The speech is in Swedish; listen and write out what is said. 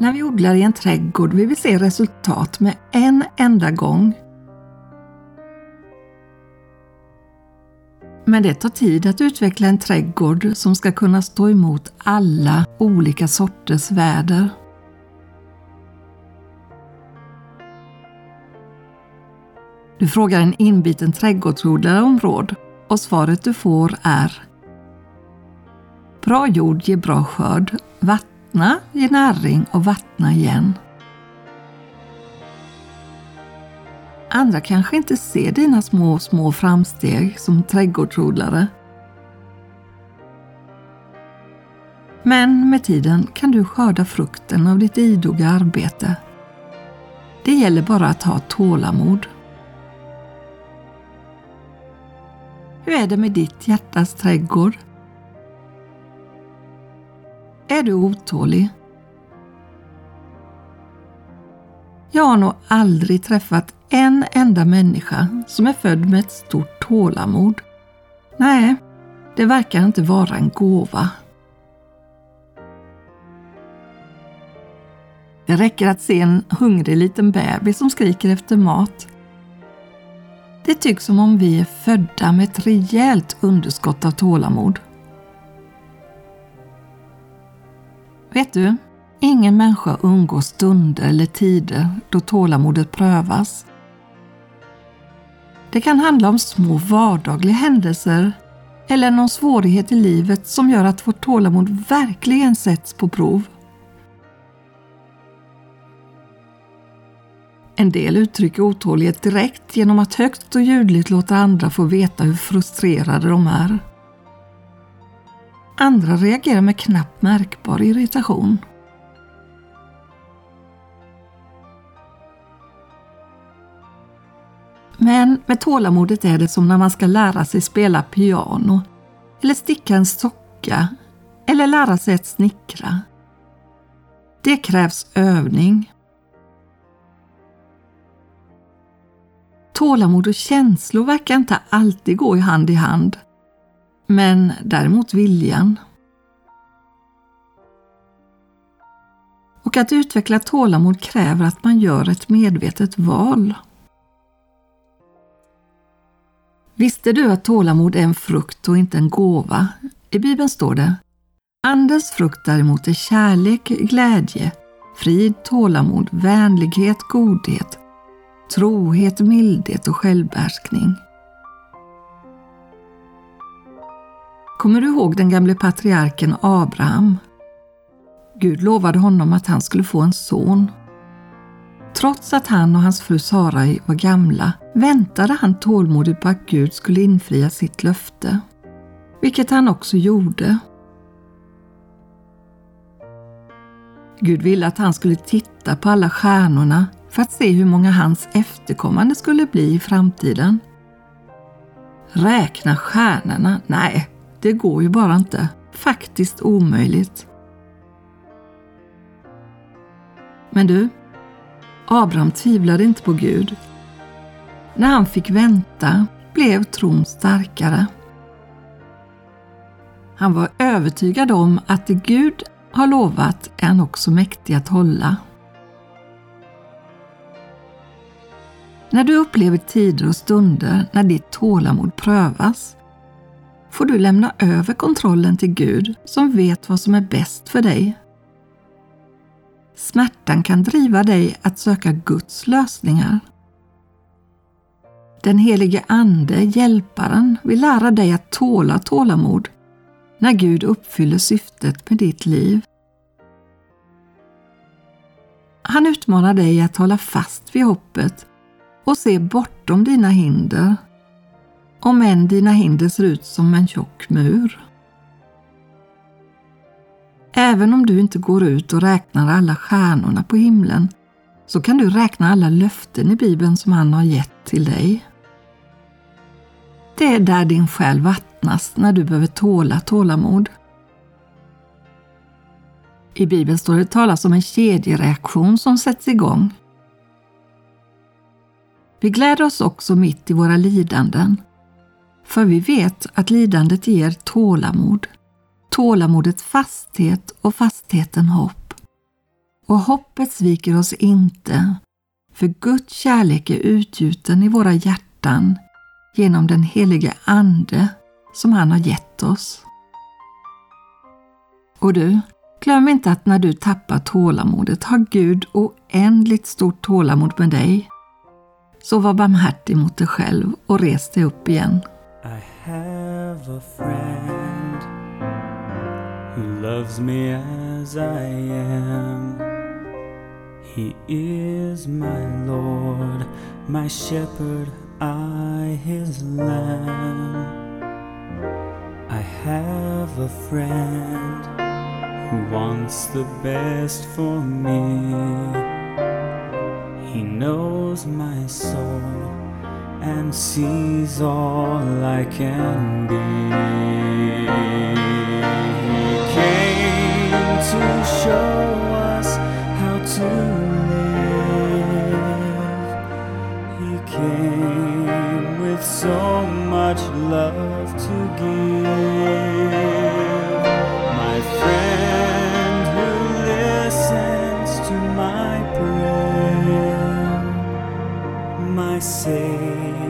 När vi odlar i en trädgård vill vi se resultat med en enda gång. Men det tar tid att utveckla en trädgård som ska kunna stå emot alla olika sorters väder. Du frågar en inbiten trädgårdsodlare om råd och svaret du får är Bra jord ger bra skörd, vattna ge näring och vattna igen. Andra kanske inte ser dina små, små framsteg som trädgårdsodlare. Men med tiden kan du skörda frukten av ditt idoga arbete. Det gäller bara att ha tålamod. Hur är det med ditt hjärtas trädgård? Är du otålig? Jag har nog aldrig träffat en enda människa som är född med ett stort tålamod. Nej, det verkar inte vara en gåva. Det räcker att se en hungrig liten bebis som skriker efter mat. Det tycks som om vi är födda med ett rejält underskott av tålamod. Vet du, ingen människa undgår stunder eller tider då tålamodet prövas. Det kan handla om små vardagliga händelser eller någon svårighet i livet som gör att vårt tålamod verkligen sätts på prov. En del uttrycker otålighet direkt genom att högt och ljudligt låta andra få veta hur frustrerade de är. Andra reagerar med knappt märkbar irritation. Men med tålamodet är det som när man ska lära sig spela piano eller sticka en socka eller lära sig att snickra. Det krävs övning. Tålamod och känslor verkar inte alltid gå hand i hand men däremot viljan. Och att utveckla tålamod kräver att man gör ett medvetet val. Visste du att tålamod är en frukt och inte en gåva? I Bibeln står det Andens frukt däremot är kärlek, glädje, frid, tålamod, vänlighet, godhet, trohet, mildhet och självbehärskning. Kommer du ihåg den gamle patriarken Abraham? Gud lovade honom att han skulle få en son. Trots att han och hans fru Sarai var gamla väntade han tålmodigt på att Gud skulle infria sitt löfte. Vilket han också gjorde. Gud ville att han skulle titta på alla stjärnorna för att se hur många hans efterkommande skulle bli i framtiden. Räkna stjärnorna? Nej, det går ju bara inte. Faktiskt omöjligt. Men du, Abraham tvivlade inte på Gud. När han fick vänta blev tron starkare. Han var övertygad om att det Gud har lovat är han också mäktig att hålla. När du upplever tider och stunder när ditt tålamod prövas får du lämna över kontrollen till Gud som vet vad som är bäst för dig. Smärtan kan driva dig att söka Guds lösningar. Den helige Ande, Hjälparen, vill lära dig att tåla tålamod när Gud uppfyller syftet med ditt liv. Han utmanar dig att hålla fast vid hoppet och se bortom dina hinder om än dina hinder ser ut som en tjock mur. Även om du inte går ut och räknar alla stjärnorna på himlen så kan du räkna alla löften i Bibeln som han har gett till dig. Det är där din själ vattnas när du behöver tåla tålamod. I Bibeln står det talas om en kedjereaktion som sätts igång. Vi gläder oss också mitt i våra lidanden för vi vet att lidandet ger tålamod, tålamodet fasthet och fastheten hopp. Och hoppet sviker oss inte, för Guds kärlek är utgjuten i våra hjärtan genom den helige Ande som han har gett oss. Och du, glöm inte att när du tappar tålamodet har Gud oändligt stort tålamod med dig. Så var barmhärtig mot dig själv och res dig upp igen. I have a friend who loves me as I am. He is my Lord, my shepherd, I his lamb. I have a friend who wants the best for me. He knows my soul and sees all I can be. He came to show us how to live. He came with so much love to give. mas sei